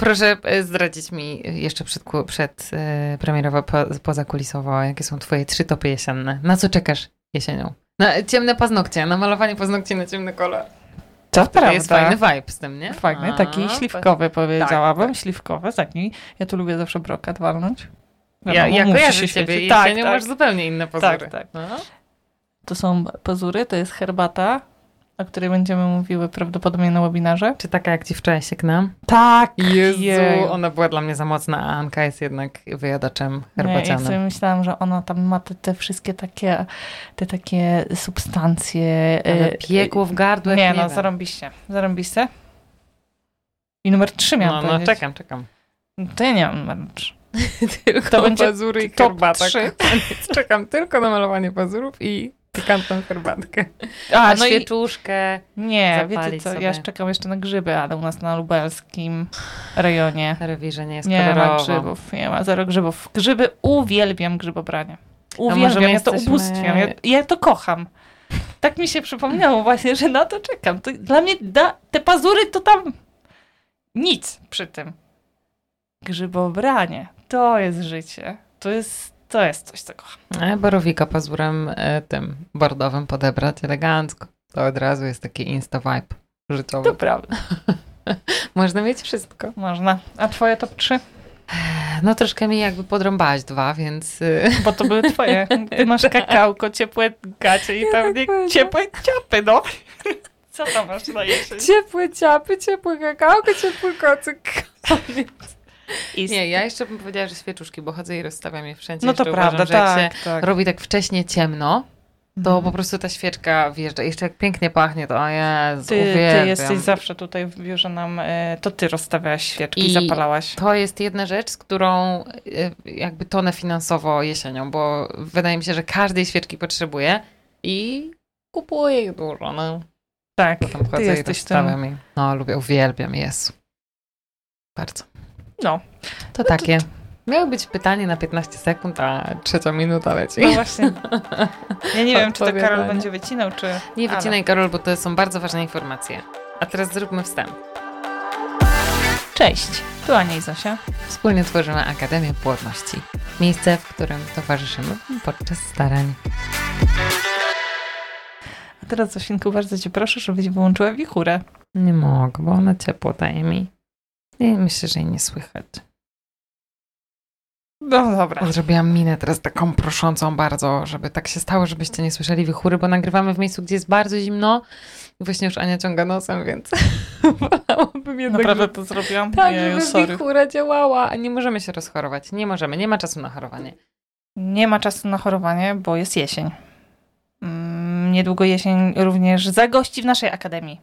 Proszę e, zdradzić mi jeszcze przed, przed e, premierowo, po, pozakulisowo, jakie są twoje trzy topy jesienne. Na co czekasz jesienią? Na ciemne paznokcie, na malowanie paznokci na ciemny kolor. To To jest fajny vibe z tym, nie? Fajny, A, taki śliwkowy powiedziałabym. tak. Śliwkowy, taki. Ja tu lubię zawsze brokat walnąć. Ja, Wiadomo, ja musi kojarzę się ciebie i tak, jesienią tak. masz zupełnie inne pozory. Tak, tak. No. To są pazury, to jest herbata, o której będziemy mówiły prawdopodobnie na webinarze. Czy taka jak ci wczoraj sieknam? Tak! Jezu, Jej. ona była dla mnie za mocna, a Anka jest jednak wyjadaczem Nie, ja herbacianym. sobie myślałam, że ona tam ma te, te wszystkie takie, te takie substancje. Ale y, piekło w gardle. Nie, nie no, wiem. zarąbiście. Zarąbiste. I numer trzy miałam No, no, czekam, czekam. To ja nie mam numer trzy. Tylko To będzie pazury i top herbata. Czekam tylko na malowanie pazurów i pikantną herbatkę. A, no i świeczuszkę, nie, wiecie co, sobie. ja czekam jeszcze na grzyby, ale u nas na lubelskim rejonie rewirze nie jest nie ma kolorowo. grzybów, nie ma zero grzybów. Grzyby, uwielbiam grzybobranie. Uwielbiam, my ja to jesteśmy- ubóstwiam, ja, ja to kocham. Tak mi się przypomniało właśnie, że na to czekam. To dla mnie da, te pazury to tam nic przy tym. Grzybobranie, to jest życie. To jest, to jest coś, co kocham. E, Borowika pazurem e, tym bordowym podebrać elegancko. To od razu jest taki insta vibe życiowy. To prawda. Można mieć wszystko. Można. A twoje top 3? No troszkę mi jakby podrąbałaś dwa, więc Bo to były twoje. Ty masz kakałko, ciepłe gacie i pewnie ciepłe ciapy, no. Co tam masz na jesień? ciepłe ciapy, ciepłe kakałko, ciepły kocyk. I Nie, ja jeszcze bym powiedziała, że świeczuszki, bo chodzę i rozstawiam je wszędzie. No to Jeszcze prawda, uważam, że jak tak, się tak. robi tak wcześnie ciemno, to Mhm. po prostu ta świeczka wjeżdża. Jeszcze jak pięknie pachnie, to o Jezu, Ty, ty jesteś zawsze tutaj w biurze nam, e, to ty rozstawiałaś świeczki, I- zapalałaś. To jest jedna rzecz, z którą y, jakby tonę finansowo jesienią, bo wydaje mi się, że każdej świeczki potrzebuję i kupuję ich dużo. No. Tak, Potem ty i jesteś tym. i no lubię, uwielbiam, Jezu. Bardzo. No, To takie. Miało być pytanie na 15 sekund, a trzecia minuta leci. no właśnie. Ja nie wiem, czy to Karol będzie wycinał, czy... Nie ale- wycinaj, Karol, bo to są bardzo ważne informacje. A teraz zróbmy wstęp. Cześć, tu Ania i Zosia. Wspólnie tworzymy Akademię Płodności. Miejsce, w którym towarzyszymy podczas starań. A teraz, Zosinku, bardzo cię proszę, żebyś wyłączyła wichurę. Nie mogę, bo ona ciepło daje mi. I myślę, że jej nie słychać. No dobra. Zrobiłam minę teraz taką proszącą bardzo, żeby tak się stało, żebyście nie słyszeli wichury, bo nagrywamy w miejscu, gdzie jest bardzo zimno. I właśnie już Ania ciąga nosem, więc wolałabym jednak, Naprawdę to zrobiłam? tak, Jeju, żeby sorry. wichura działała. A nie możemy się rozchorować. Nie możemy, nie ma czasu na chorowanie. Nie ma czasu na chorowanie, bo jest jesień. Mm, Niedługo jesień również zagości w naszej akademii.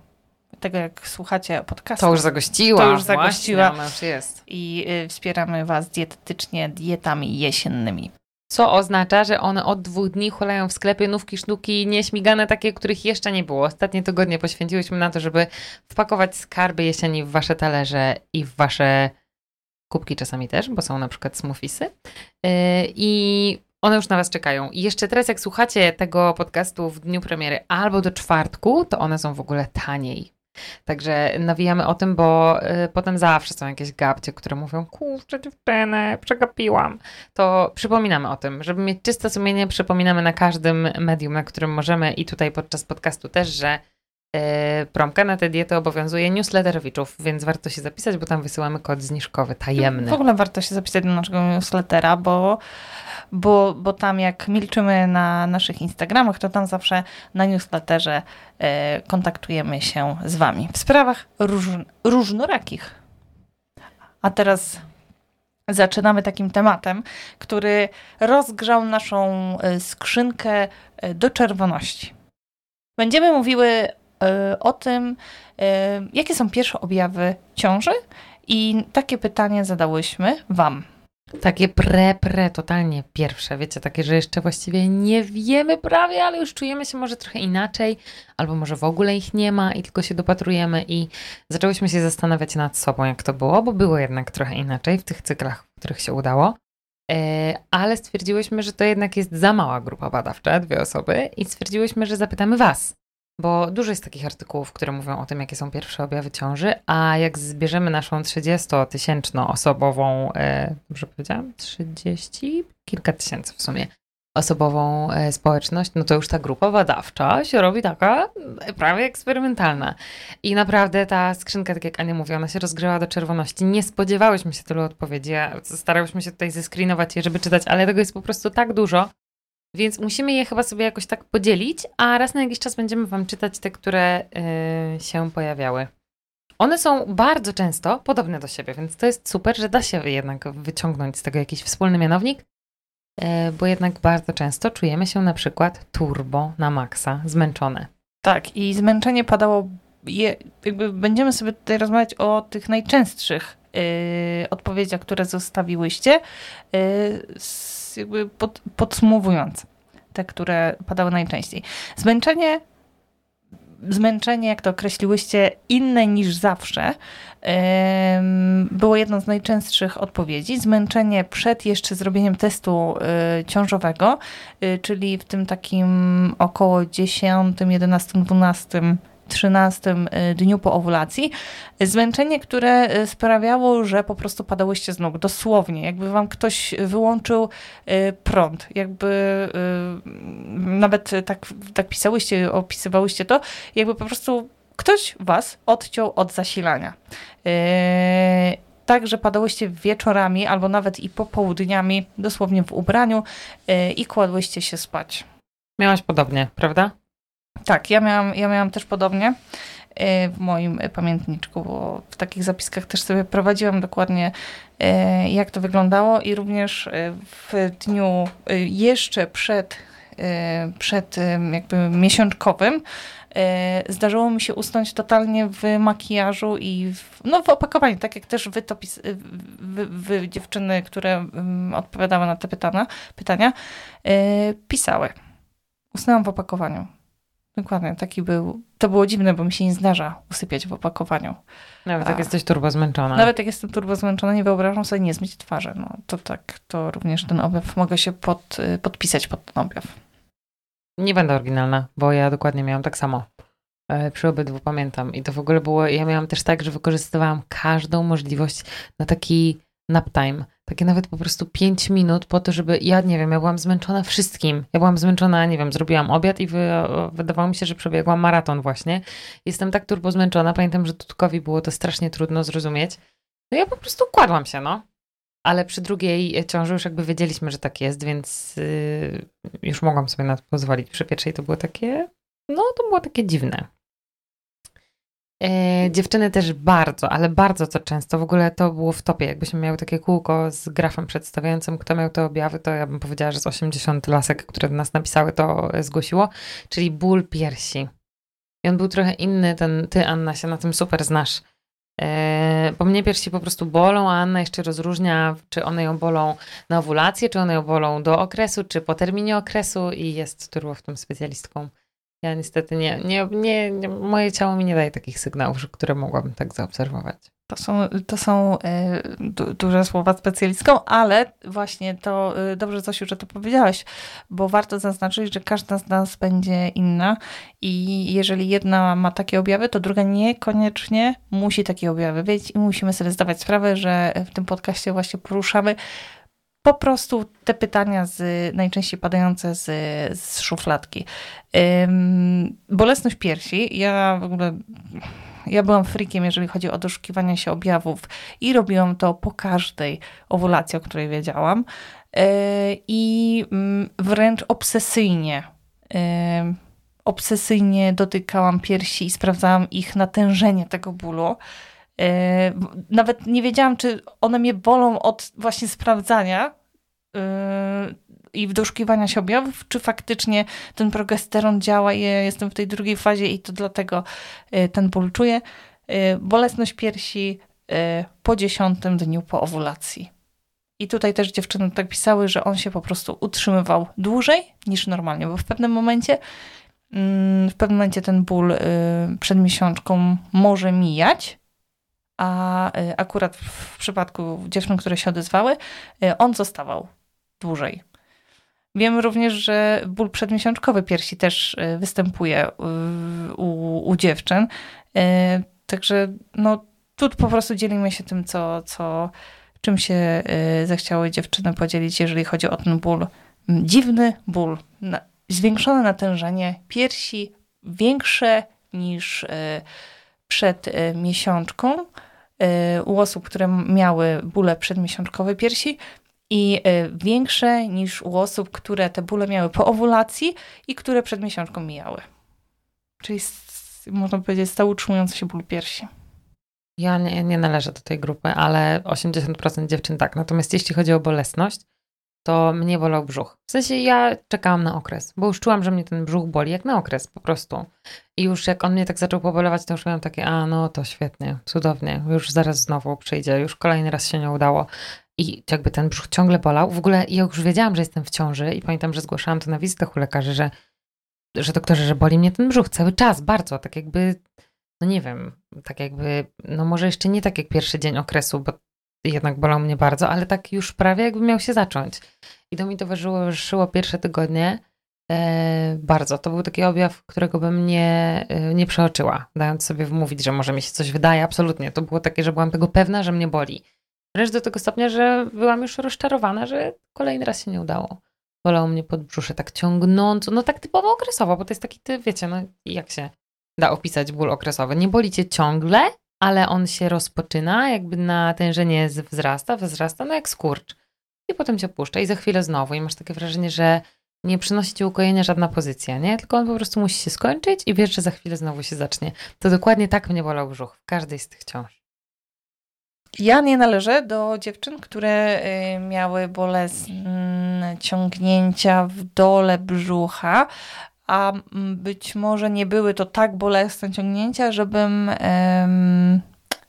Tego jak słuchacie podcastu. To już zagościła. To już zagościła. Właśnie, ona już jest. I y, wspieramy Was dietetycznie dietami jesiennymi. Co oznacza, że one od dwóch dni hulają w sklepie nówki, sztuki nieśmigane, takie, których jeszcze nie było. Ostatnie tygodnie poświęciłyśmy na to, żeby wpakować skarby jesieni w wasze talerze i w wasze kubki czasami też, bo są na przykład smoothiesy. Yy, I one już na was czekają. I jeszcze teraz, jak słuchacie tego podcastu w dniu premiery albo do czwartku, to one są w ogóle taniej. Także nawijamy o tym, bo y, potem zawsze są jakieś gabcie, które mówią, kurczę dziewczyny, przegapiłam. To przypominamy o tym, żeby mieć czyste sumienie, przypominamy na każdym medium, na którym możemy i tutaj podczas podcastu też, że promka na tę dietę obowiązuje newsletterowiczów, więc warto się zapisać, bo tam wysyłamy kod zniżkowy, tajemny. W ogóle warto się zapisać do naszego newslettera, bo, bo, bo tam jak milczymy na naszych Instagramach, to tam zawsze na newsletterze e, kontaktujemy się z Wami w sprawach róż, różnorakich. A teraz zaczynamy takim tematem, który rozgrzał naszą e, skrzynkę e, do czerwoności. Będziemy mówiły e, o tym, e, jakie są pierwsze objawy ciąży i takie pytanie zadałyśmy Wam. Takie pre, pre, totalnie pierwsze, wiecie, takie, że jeszcze właściwie nie wiemy prawie, ale już czujemy się może trochę inaczej, albo może w ogóle ich nie ma i tylko się dopatrujemy i zaczęłyśmy się zastanawiać nad sobą, jak to było, bo było jednak trochę inaczej w tych cyklach, w których się udało. E, Ale stwierdziłyśmy, że to jednak jest za mała grupa badawcza, dwie osoby, i stwierdziłyśmy, że zapytamy Was, bo dużo jest takich artykułów, które mówią o tym, jakie są pierwsze objawy ciąży, a jak zbierzemy naszą 30-tysięczną osobową, e, dobrze powiedziałam? 30? Kilka tysięcy w sumie osobową e, społeczność, no to już ta grupa badawcza się robi taka e, prawie eksperymentalna. I naprawdę ta skrzynka, tak jak Ania mówi, ona się rozgrzała do czerwoności. Nie spodziewałyśmy się tylu odpowiedzi. Starałyśmy się tutaj zeskrinować je, żeby czytać, ale tego jest po prostu tak dużo, więc musimy je chyba sobie jakoś tak podzielić, a raz na jakiś czas będziemy Wam czytać te, które yy, się pojawiały. One są bardzo często podobne do siebie, więc to jest super, że da się jednak wyciągnąć z tego jakiś wspólny mianownik, yy, bo jednak bardzo często czujemy się na przykład turbo na maksa, zmęczone. Tak, i zmęczenie padało. Je, jakby będziemy sobie tutaj rozmawiać o tych najczęstszych yy, odpowiedziach, które zostawiłyście. Yy, jakby pod, te, które padały najczęściej. Zmęczenie, zmęczenie, jak to określiłyście, inne niż zawsze, było jedną z najczęstszych odpowiedzi. Zmęczenie przed jeszcze zrobieniem testu y, ciążowego, y, czyli w tym takim około 10, 11, 12 13 y, dniu po owulacji. Zmęczenie, które y, sprawiało, że po prostu padałyście z nóg, dosłownie, jakby wam ktoś wyłączył y, prąd, jakby nawet tak, tak pisałyście, opisywałyście to, jakby po prostu ktoś was odciął od zasilania. Także padałyście wieczorami albo nawet i popołudniami, dosłownie w ubraniu i kładłyście się spać. Miałaś podobnie, prawda? Tak, ja miałam, ja miałam też podobnie y, w moim pamiętniczku, bo w takich zapiskach też sobie prowadziłam dokładnie, y, jak to wyglądało i również y, w dniu jeszcze przed, przed jakby miesiączkowym zdarzyło mi się usnąć totalnie w makijażu i w, no, w opakowaniu, tak jak też wy, to pis, wy, wy dziewczyny, które odpowiadały na te pytania, pytania pisały. Usnęłam w opakowaniu. Dokładnie, taki był. To było dziwne, bo mi się nie zdarza usypiać w opakowaniu. Nawet jak jesteś turbo zmęczona. Nawet jak jestem turbo zmęczona, nie wyobrażam sobie nie zmyć twarzy. No, to tak, to również ten objaw, mogę się pod, y, podpisać pod ten objaw. Nie będę oryginalna, bo ja dokładnie miałam tak samo. E, przy obydwu pamiętam. I to w ogóle było, ja miałam też tak, że wykorzystywałam każdą możliwość na taki nap time takie nawet po prostu 5 minut po to, żeby, ja nie wiem, ja byłam zmęczona wszystkim. Ja byłam zmęczona, nie wiem, zrobiłam obiad i wy, wydawało mi się, że przebiegłam maraton właśnie. Jestem tak turbo zmęczona, pamiętam, że Tutkowi było to strasznie trudno zrozumieć. No ja po prostu kładłam się, no. Ale przy drugiej ciąży już jakby wiedzieliśmy, że tak jest, więc yy, już mogłam sobie na to pozwolić. Przy pierwszej to było takie, no to było takie dziwne. E, dziewczyny też bardzo, ale bardzo co często, w ogóle to było w topie. Jakbyśmy miały takie kółko z grafem przedstawiającym, kto miał te objawy, to ja bym powiedziała, że z 80 lasek, które do nas napisały, to zgłosiło, czyli ból piersi. I on był trochę inny, ten, ty Anna się na tym super znasz. E, bo mnie piersi po prostu bolą, a Anna jeszcze rozróżnia, czy one ją bolą na owulację, czy one ją bolą do okresu, czy po terminie okresu i jest turbo w tym specjalistką. Ja niestety nie, nie, nie, nie, moje ciało mi nie daje takich sygnałów, które mogłabym tak zaobserwować. To są, to są e, du, duże słowa specjalistką, ale właśnie to e, dobrze, Zosiu, że to powiedziałaś, bo warto zaznaczyć, że każda z nas będzie inna i jeżeli jedna ma takie objawy, to druga niekoniecznie musi takie objawy mieć i musimy sobie zdawać sprawę, że w tym podcaście właśnie poruszamy po prostu te pytania z, najczęściej padające z, z szufladki. Ym, bolesność piersi. Ja w ogóle ja byłam frikiem, jeżeli chodzi o doszukiwanie się objawów i robiłam to po każdej owulacji, o której wiedziałam. Yy, I yy, wręcz obsesyjnie. Yy, obsesyjnie dotykałam piersi i sprawdzałam ich natężenie tego bólu. E, nawet nie wiedziałam, czy one mnie bolą od właśnie sprawdzania e, i doszukiwania się objawów, czy faktycznie ten progesteron działa i ja jestem w tej drugiej fazie i to dlatego e, ten ból czuję. Bolesność piersi po dziesiątym dniu po owulacji. I tutaj też dziewczyny tak pisały, że on się po prostu utrzymywał dłużej niż normalnie, bo w pewnym momencie mm, w pewnym momencie ten ból przed miesiączką może mijać, a y, akurat w przypadku dziewczyn, które się odezwały, y, on zostawał dłużej. Wiem również, że ból przedmiesiączkowy piersi też e, występuje u, u dziewczyn. Także no, tu po prostu dzielimy się tym, co, co, czym się zechciały dziewczyny podzielić, jeżeli chodzi o ten ból. Dziwny ból, zwiększone natężenie piersi, większe niż przed miesiączką u osób, które miały bóle przedmiesiączkowe piersi i e, większe niż u osób, które te bóle miały po owulacji i które przed miesiączką mijały. Czyli można powiedzieć stał utrzymujący się ból piersi. Ja nie, nie należę do tej grupy, ale 80% dziewczyn tak. Natomiast jeśli chodzi o bolesność, to mnie bolał brzuch. W sensie ja czekałam na okres, bo już czułam, że mnie ten brzuch boli jak na okres po prostu. I już jak on mnie tak zaczął pobolewać, to już miałam takie, a no to świetnie, cudownie, już zaraz znowu przyjdzie, już kolejny raz się nie udało. I jakby ten brzuch ciągle bolał. W ogóle ja już wiedziałam, że jestem w ciąży i pamiętam, że zgłaszałam to na wizytach u lekarzy, że, że doktorze, że boli mnie ten brzuch cały czas, bardzo, tak jakby, no nie wiem, tak jakby, no może jeszcze nie tak jak pierwszy dzień okresu, bo jednak bolał mnie bardzo, ale tak już prawie jakby miał się zacząć. I to mi towarzyszyło pierwsze tygodnie e, bardzo. To był taki objaw, którego bym nie, e, nie przeoczyła, dając sobie wmówić, że może mi się coś wydaje. Absolutnie. To było takie, że byłam tego pewna, że mnie boli. Wręcz do tego stopnia, że byłam już rozczarowana, że kolejny raz się nie udało. Bolało mnie pod brzusze tak ciągnąco, no tak typowo okresowo, bo to jest taki, ty wiecie, no jak się da opisać ból okresowy. Nie boli cię ciągle, ale on się rozpoczyna, jakby natężenie wzrasta, wzrasta, no jak skurcz. I potem cię puszcza i za chwilę znowu i masz takie wrażenie, że nie przynosi ci ukojenia żadna pozycja, nie? Tylko on po prostu musi się skończyć i wiesz, że za chwilę znowu się zacznie. To dokładnie tak mnie bolał brzuch w każdej z tych ciąż. Ja nie należę do dziewczyn, które y, miały bolesne ciągnięcia w dole brzucha, a być może nie były to tak bolesne ciągnięcia, żebym,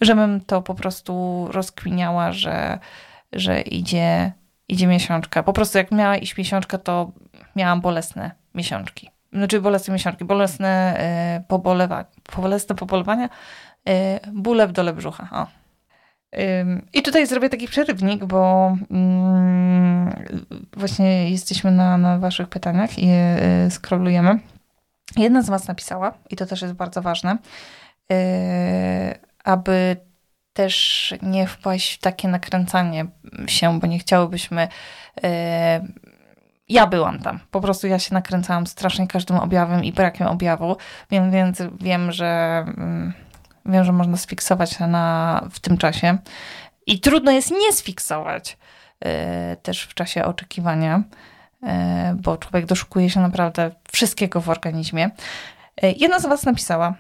żebym to po prostu rozkwiniała, że, że idzie, idzie miesiączka. Po prostu jak miała iść miesiączka, to miałam bolesne miesiączki. Znaczy bolesne miesiączki, bolesne, pobolewa, pobolewania, y, bóle w dole brzucha. O. I tutaj zrobię taki przerywnik, bo mm, właśnie jesteśmy na, na Waszych pytaniach i je skrolujemy. Jedna z Was napisała, i to też jest bardzo ważne, y, aby też nie wpaść w takie nakręcanie się, bo nie chciałybyśmy. Y, ja byłam tam. Po prostu ja się nakręcałam strasznie każdym objawem i brakiem objawu, więc wiem, że mm, Wiem, że można sfiksować na, w tym czasie. I trudno jest nie sfiksować y, też w czasie oczekiwania, y, bo człowiek doszukuje się naprawdę wszystkiego w organizmie. Y, jedna z Was napisała,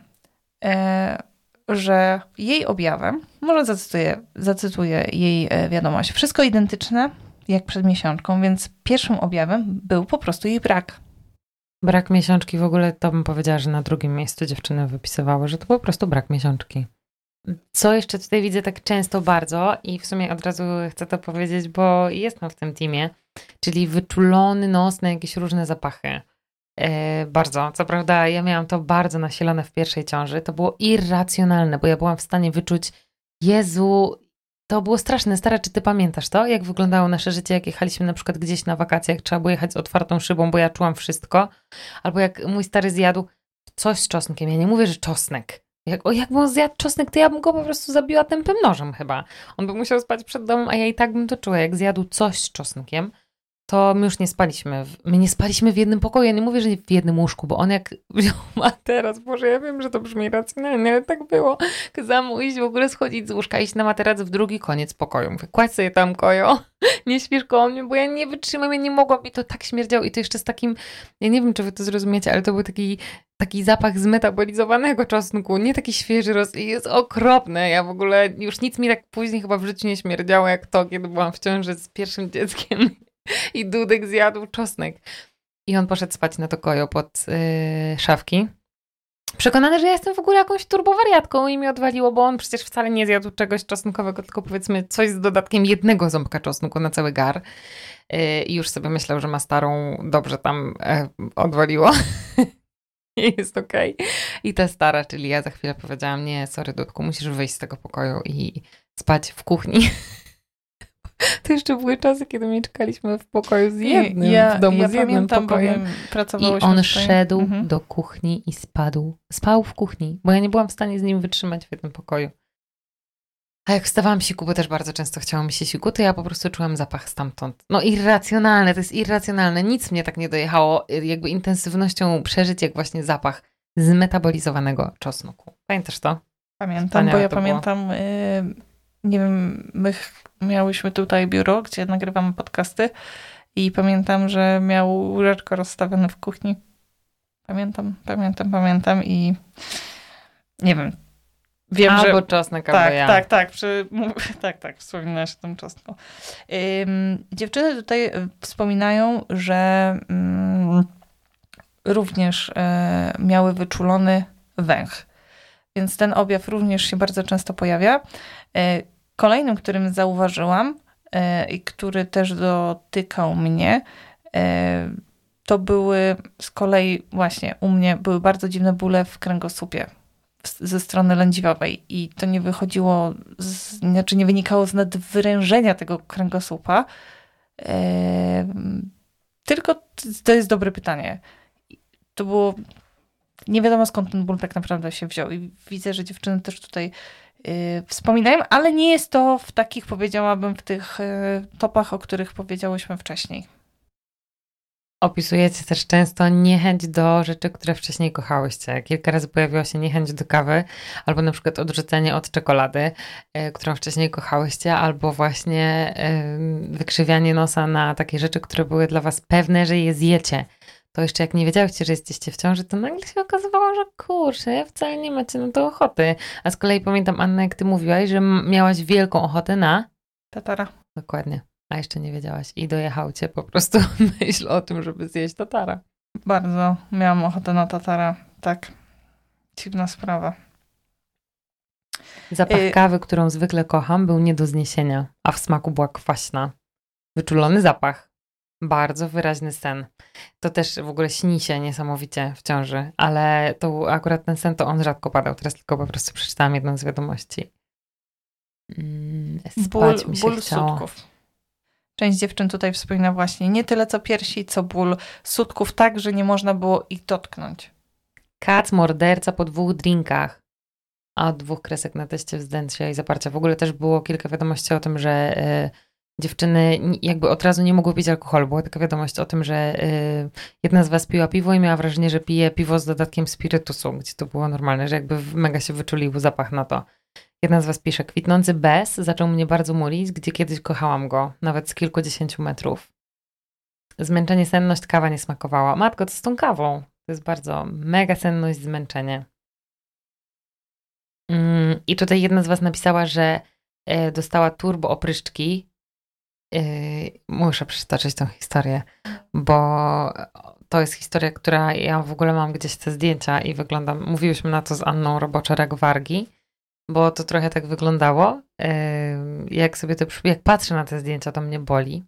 że jej objawem, może zacytuję, zacytuję jej wiadomość, wszystko identyczne jak przed miesiączką, więc pierwszym objawem był po prostu jej brak. Brak miesiączki w ogóle to bym powiedziała, że na drugim miejscu dziewczyny wypisywały, że to po prostu brak miesiączki. Co jeszcze tutaj widzę tak często bardzo i w sumie od razu chcę to powiedzieć, bo jestem w tym teamie, czyli wyczulony nos na jakieś różne zapachy. E, bardzo. Co prawda ja miałam to bardzo nasilone w pierwszej ciąży. To było irracjonalne, bo ja byłam w stanie wyczuć Jezu, to było straszne. Stara, czy ty pamiętasz to? Jak wyglądało nasze życie, jak jechaliśmy na przykład gdzieś na wakacjach, trzeba było jechać z otwartą szybą, bo ja czułam wszystko. Albo jak mój stary zjadł coś z czosnkiem. Ja nie mówię, że czosnek. Jak, o, jakby on zjadł czosnek, to ja bym go po prostu zabiła tępym nożem chyba. On by musiał spać przed domem, a ja i tak bym to czuła. Jak zjadł coś z czosnkiem, to my już nie spaliśmy. My nie spaliśmy w jednym pokoju. Ja nie mówię, że nie w jednym łóżku, bo on jak wziął materac, Boże, ja wiem, że to brzmi racjonalnie, ale tak było. Kazałam mu iść w ogóle schodzić z łóżka, iść na materac w drugi koniec pokoju. Mówię, kładź sobie tam kojo, nie śpisz koło mnie, bo ja nie wytrzymam, ja nie mogłam i to tak śmierdziało i to jeszcze z takim, ja nie wiem, czy wy to zrozumiecie, ale to był taki taki zapach zmetabolizowanego czosnku, nie taki świeży roz... jest okropny. Ja w ogóle już nic mi tak później chyba w życiu nie śmierdziało jak to, kiedy byłam w ciąży z pierwszym dzieckiem i Dudek zjadł czosnek. I on poszedł spać na to kojo pod yy, szafki. Przekonany, że ja jestem w ogóle jakąś turbowariatką i mi odwaliło, bo on przecież wcale nie zjadł czegoś czosnkowego, tylko powiedzmy coś z dodatkiem jednego ząbka czosnku na cały gar. Yy, I już sobie myślał, że ma starą, dobrze tam yy, odwaliło. jest okej. Okay. I ta stara, czyli ja za chwilę powiedziałam, nie, sorry Dudku, musisz wyjść z tego pokoju i spać w kuchni. To jeszcze były czasy, kiedy mieszkaliśmy w pokoju z jednym, ja, w domu ja z jednym pamiętam, pokojem. I on szedł Mhm. do kuchni i spadł. Spał w kuchni, bo ja nie byłam w stanie z nim wytrzymać w jednym pokoju. A jak wstawałam siku, bo też bardzo często chciało mi się siku, to ja po prostu czułam zapach stamtąd. No irracjonalne, to jest irracjonalne. Nic mnie tak nie dojechało y, jakby intensywnością przeżyć, jak właśnie zapach zmetabolizowanego czosnku. Pamiętasz to? Pamiętam, Wspaniałe bo ja to było. Y, nie wiem, my miałyśmy tutaj biuro, gdzie nagrywamy podcasty i pamiętam, że miał łóżeczko rozstawione w kuchni. Pamiętam, pamiętam, pamiętam i nie wiem, wiem, albo że... albo Tak, ja. tak, tak, przy, tak, tak, wspominałaś o tym czosnku. Ym, dziewczyny tutaj y, wspominają, że mm, również e, miały wyczulony węch. Więc ten objaw również się bardzo często pojawia. E, Kolejnym, którym zauważyłam e, i który też dotykał mnie, e, to były z kolei właśnie u mnie były bardzo dziwne bóle w kręgosłupie ze strony lędźwiowej i to nie wychodziło, z, znaczy nie wynikało z nadwyrężenia tego kręgosłupa, tylko to jest dobre pytanie. To było, nie wiadomo skąd ten ból tak naprawdę się wziął i widzę, że dziewczyny też tutaj y, wspominają, ale nie jest to w takich, powiedziałabym, w tych y, topach, o których powiedziałyśmy wcześniej. Opisujecie też często niechęć do rzeczy, które wcześniej kochałyście. Kilka razy pojawiła się niechęć do kawy, albo na przykład odrzucenie od czekolady, e, którą wcześniej kochałyście, albo właśnie e, wykrzywianie nosa na takie rzeczy, które były dla was pewne, że je zjecie. To jeszcze jak nie wiedziałyście, że jesteście w ciąży, to nagle się okazywało, że kurczę, wcale nie macie na to ochoty. A z kolei pamiętam, Anna, jak ty mówiłaś, że miałaś wielką ochotę na... Tatara. Dokładnie. A jeszcze nie wiedziałaś. I dojechał cię po prostu myśl o tym, żeby zjeść tatara. Bardzo miałam ochotę na tatara. Tak. Dziwna sprawa. Zapach Y- kawy, którą zwykle kocham, był nie do zniesienia, a w smaku była kwaśna. Wyczulony zapach. Bardzo wyraźny sen. To też w ogóle śni się niesamowicie w ciąży, ale to akurat ten sen to on rzadko padał. Teraz tylko po prostu przeczytałam jedną z wiadomości. Mm, Ból, spać mi się ból chciało. sutków. Część dziewczyn tutaj wspomina właśnie nie tyle co piersi, co ból sutków, tak, że nie można było ich dotknąć. Kac, morderca po dwóch drinkach. A od dwóch kresek na teście wzdęcia i zaparcia. W ogóle też było kilka wiadomości o tym, że e, dziewczyny jakby od razu nie mogły pić alkoholu. Była taka wiadomość o tym, że e, jedna z was piła piwo i miała wrażenie, że pije piwo z dodatkiem spirytusu, gdzie to było normalne, że jakby mega się wyczulił zapach na to. Jedna z was pisze, kwitnący bez zaczął mnie bardzo mulić, gdzie kiedyś kochałam go, nawet z kilkudziesięciu metrów. Zmęczenie, senność, kawa nie smakowała. Matko, co z tą kawą? To jest bardzo mega senność, zmęczenie. Mm, I tutaj jedna z Was napisała, że e, dostała turbo opryszczki. E, Muszę przytoczyć tą historię, bo to jest historia, która ja w ogóle mam gdzieś te zdjęcia i wyglądam. Mówiłyśmy na to z Anną Roboczerek Wargi, bo to trochę tak wyglądało. E, Jak sobie to, jak patrzę na te zdjęcia, to mnie boli.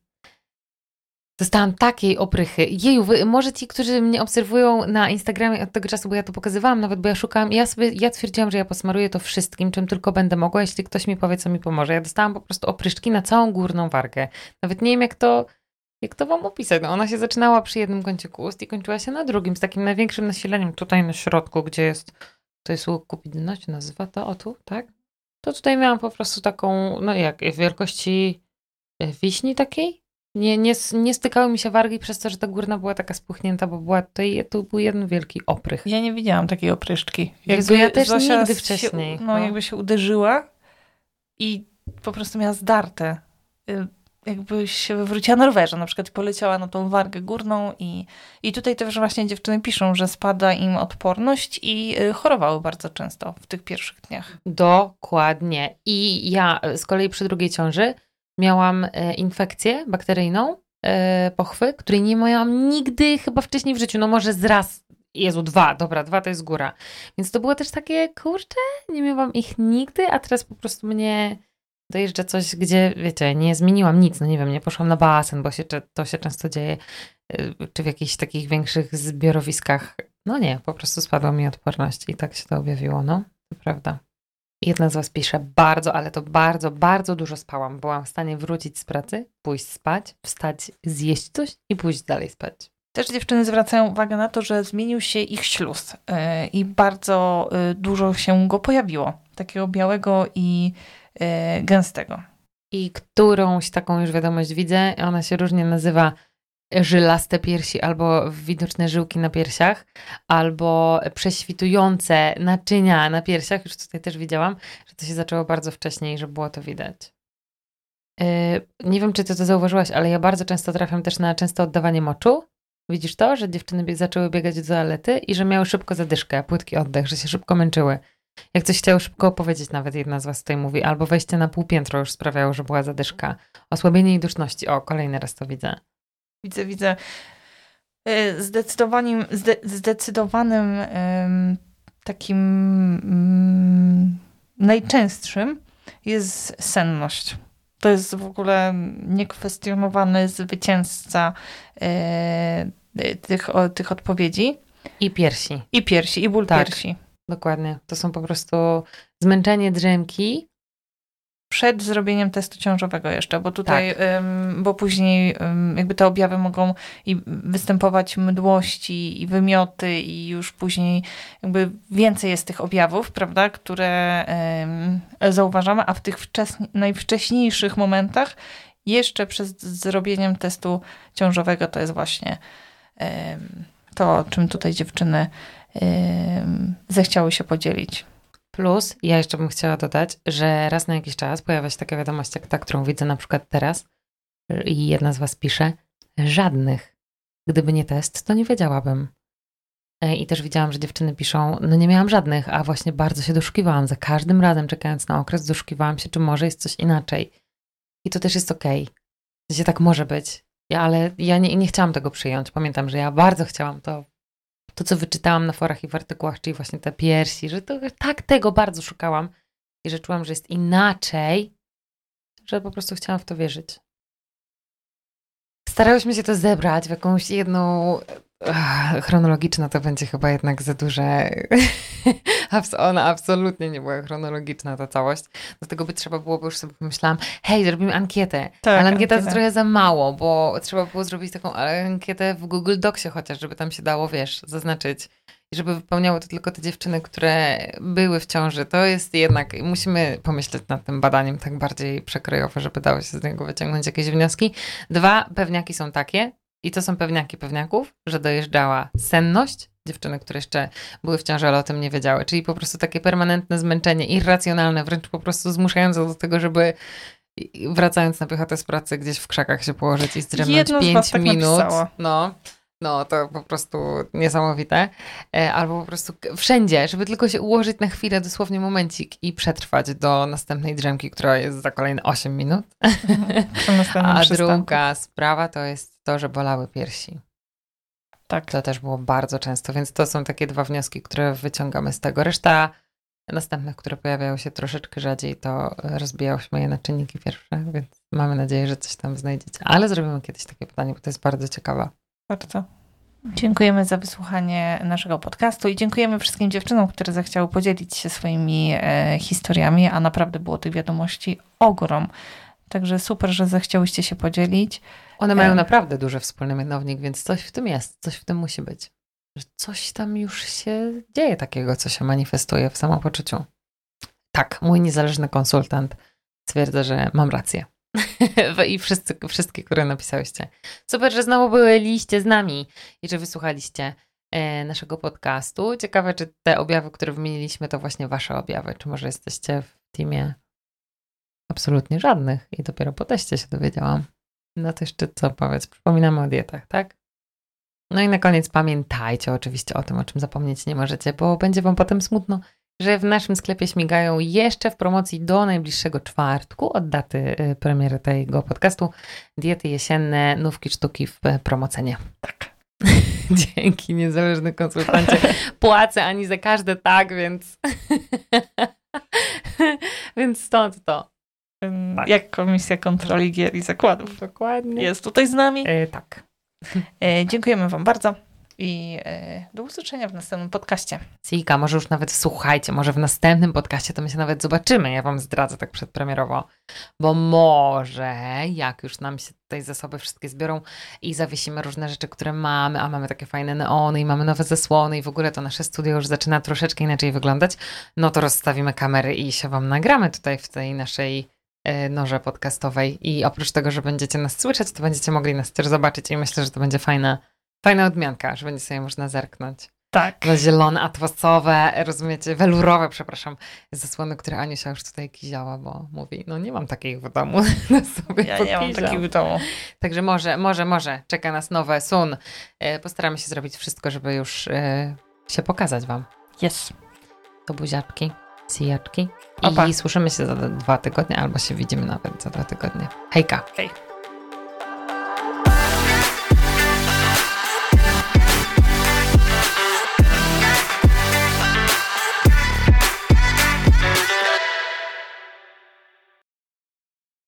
Dostałam takiej oprychy. Jeju, wy, może ci, którzy mnie obserwują na Instagramie od tego czasu, bo ja to pokazywałam nawet, bo ja szukałam, ja sobie, ja twierdziłam, że ja posmaruję to wszystkim, czym tylko będę mogła, jeśli ktoś mi powie, co mi pomoże. Ja dostałam po prostu opryszki na całą górną wargę. Nawet nie wiem, jak to, jak to wam opisać. No, ona się zaczynała przy jednym kąciku ust i kończyła się na drugim, z takim największym nasileniem tutaj na środku, gdzie jest, to jest łuk kupidność, nazywa to, o tu, tak? To tutaj miałam po prostu taką, no jak, wielkości e, wiśni takiej? Nie, nie, nie stykały mi się wargi przez to, że ta górna była taka spuchnięta, bo była tutaj, to był jeden wielki oprych. Ja nie widziałam takiej opryszczki. Jezu, ja też Zosia nigdy się- wcześniej, no, no. jakby się uderzyła i po prostu miała zdarte. Y, Jakby się wywróciła na rowerze, na przykład poleciała na tą wargę górną i, i tutaj też właśnie dziewczyny piszą, że spada im odporność i y, chorowały bardzo często w tych pierwszych dniach. Dokładnie. I ja z kolei przy drugiej ciąży miałam e, infekcję bakteryjną e, pochwy, której nie miałam nigdy chyba wcześniej w życiu. No może z raz, Jezu, dwa, dobra, dwa to jest góra. Więc to było też takie, kurczę, nie miałam ich nigdy, a teraz po prostu mnie dojeżdża coś, gdzie, wiecie, nie zmieniłam nic, no nie wiem, nie poszłam na basen, bo się, to się często dzieje, e, czy w jakichś takich większych zbiorowiskach. No nie, po prostu spadła mi odporność i tak się to objawiło, no, prawda. Jedna z Was pisze, bardzo, ale to bardzo, bardzo dużo spałam. Byłam w stanie wrócić z pracy, pójść spać, wstać, zjeść coś i pójść dalej spać. Też dziewczyny zwracają uwagę na to, że zmienił się ich śluz yy, i bardzo yy, dużo się go pojawiło. Takiego białego i yy, gęstego. I którąś taką już wiadomość widzę, ona się różnie nazywa żylaste piersi albo widoczne żyłki na piersiach, albo prześwitujące naczynia na piersiach. Już tutaj też widziałam, że to się zaczęło bardzo wcześnie i że było to widać. Yy, nie wiem, czy ty to zauważyłaś, ale ja bardzo często trafiam też na częste oddawanie moczu. Widzisz to, że dziewczyny zaczęły biegać do toalety i że miały szybko zadyszkę, płytki oddech, że się szybko męczyły. Jak coś chciały szybko opowiedzieć, nawet jedna z was tutaj mówi, albo wejście na półpiętro już sprawiało, że była zadyszka. Osłabienie jej duszności. O, kolejny raz to widzę. Widzę, widzę. Y, zdecydowanym, zde, zdecydowanym takim um, najczęstszym jest senność. To jest w ogóle niekwestionowany zwycięzca y, tych, tych odpowiedzi. I piersi. I piersi, i ból tak, piersi. Dokładnie. To są po prostu zmęczenie drzemki, przed zrobieniem testu ciążowego jeszcze, bo tutaj, tak. bo później jakby te objawy mogą i występować mdłości i wymioty i już później jakby więcej jest tych objawów, prawda, które zauważamy, a w tych najwcześniejszych momentach jeszcze przed zrobieniem testu ciążowego to jest właśnie to, o czym tutaj dziewczyny zechciały się podzielić. Plus, ja jeszcze bym chciała dodać, że raz na jakiś czas pojawia się taka wiadomość, jak ta, którą widzę na przykład teraz, i jedna z Was pisze, żadnych. Gdyby nie test, to nie wiedziałabym. E, I też widziałam, że dziewczyny piszą, no nie miałam żadnych, a właśnie bardzo się doszukiwałam. Za każdym razem, czekając na okres, doszukiwałam się, czy może jest coś inaczej. I to też jest okej. Okay. Się tak może być. Ale ja nie, nie chciałam tego przyjąć. Pamiętam, że ja bardzo chciałam to to, co wyczytałam na forach i w artykułach, czyli właśnie te piersi, że to, tak tego bardzo szukałam i że czułam, że jest inaczej, że po prostu chciałam w to wierzyć. Starałyśmy się to zebrać w jakąś jedną chronologiczna to będzie chyba jednak za duże. Ona absolutnie nie była chronologiczna, ta całość. Dlatego by trzeba byłoby już sobie pomyślałam, hej, zrobimy ankietę. Tak, Ale ankieta to trochę za mało, bo trzeba było zrobić taką ankietę w Google Docsie chociaż, żeby tam się dało, wiesz, zaznaczyć. I żeby wypełniały to tylko te dziewczyny, które były w ciąży. To jest jednak, musimy pomyśleć nad tym badaniem tak bardziej przekrojowo, żeby dało się z niego wyciągnąć jakieś wnioski. Dwa pewniaki są takie, i to są pewniaki pewniaków, że dojeżdżała senność, dziewczyny, które jeszcze były w ciąży, ale o tym nie wiedziały. Czyli po prostu takie permanentne zmęczenie, irracjonalne, wręcz po prostu zmuszające do tego, żeby wracając na piechotę z pracy gdzieś w krzakach się położyć i zdrzemnąć 5 tak minut. Napisało. No. No, to po prostu niesamowite. E, albo po prostu wszędzie, żeby tylko się ułożyć na chwilę, dosłownie momencik i przetrwać do następnej drzemki, która jest za kolejne 8 minut. Mhm. A druga sprawa to jest to, że bolały piersi. Tak. To też było bardzo często, więc to są takie dwa wnioski, które wyciągamy z tego. Reszta następnych, które pojawiają się troszeczkę rzadziej, to rozbijałyśmy je na czynniki pierwsze, więc mamy nadzieję, że coś tam znajdziecie. Ale zrobimy kiedyś takie pytanie, bo to jest bardzo ciekawe. Bardzo. Dziękujemy za wysłuchanie naszego podcastu i dziękujemy wszystkim dziewczynom, które zechciały podzielić się swoimi e, historiami, a naprawdę było tych wiadomości ogrom. Także super, że zechciałyście się podzielić. One mają naprawdę duży wspólny mianownik, więc coś w tym jest, coś w tym musi być. Że coś tam już się dzieje takiego, co się manifestuje w samopoczuciu. Tak, mój niezależny konsultant stwierdza, że mam rację. I wszyscy, wszystkie, które napisałyście. Super, że znowu byliście z nami i że wysłuchaliście e, naszego podcastu. Ciekawe, czy te objawy, które wymieniliśmy, to właśnie wasze objawy. Czy może jesteście w teamie absolutnie żadnych i dopiero po teście się dowiedziałam. No to jeszcze co powiedz? Przypominamy o dietach, tak? No i na koniec pamiętajcie oczywiście o tym, o czym zapomnieć nie możecie, bo będzie wam potem smutno że w naszym sklepie śmigają jeszcze w promocji do najbliższego czwartku od daty y, premiery tego podcastu diety jesienne, nówki sztuki w y, promocenie. Tak. Dzięki, niezależny konsultancie. Płacę ani za każde tak, więc więc stąd to. Tak. Jak Komisja Kontroli Gier i Zakładów. Dokładnie. Jest tutaj z nami. E, tak. E, dziękujemy Wam bardzo i e, do usłyszenia w następnym podcaście. Sika, może już nawet słuchajcie, może w następnym podcaście to my się nawet zobaczymy. Ja wam zdradzę tak przedpremierowo, bo może jak już nam się tutaj zasoby wszystkie zbiorą i zawiesimy różne rzeczy, które mamy, a mamy takie fajne neony i mamy nowe zasłony i w ogóle to nasze studio już zaczyna troszeczkę inaczej wyglądać, no to rozstawimy kamery i się wam nagramy tutaj w tej naszej noże podcastowej i oprócz tego, że będziecie nas słyszeć, to będziecie mogli nas też zobaczyć i myślę, że to będzie fajna, fajna odmianka, że będzie sobie można zerknąć. Tak. No zielone, atłasowe, rozumiecie, welurowe, przepraszam, zasłony, które Aniusia już tutaj kiziała, bo mówi, no nie mam takich w domu, na sobie Ja nie mam takich w domu. Także może, może, może, czeka nas nowe sun. E, Postaramy się zrobić wszystko, żeby już e, się pokazać wam. Jest. To buziaczki, sijaczki i Opa. słyszymy się za dwa tygodnie, albo się widzimy nawet za dwa tygodnie. Hejka! Hej.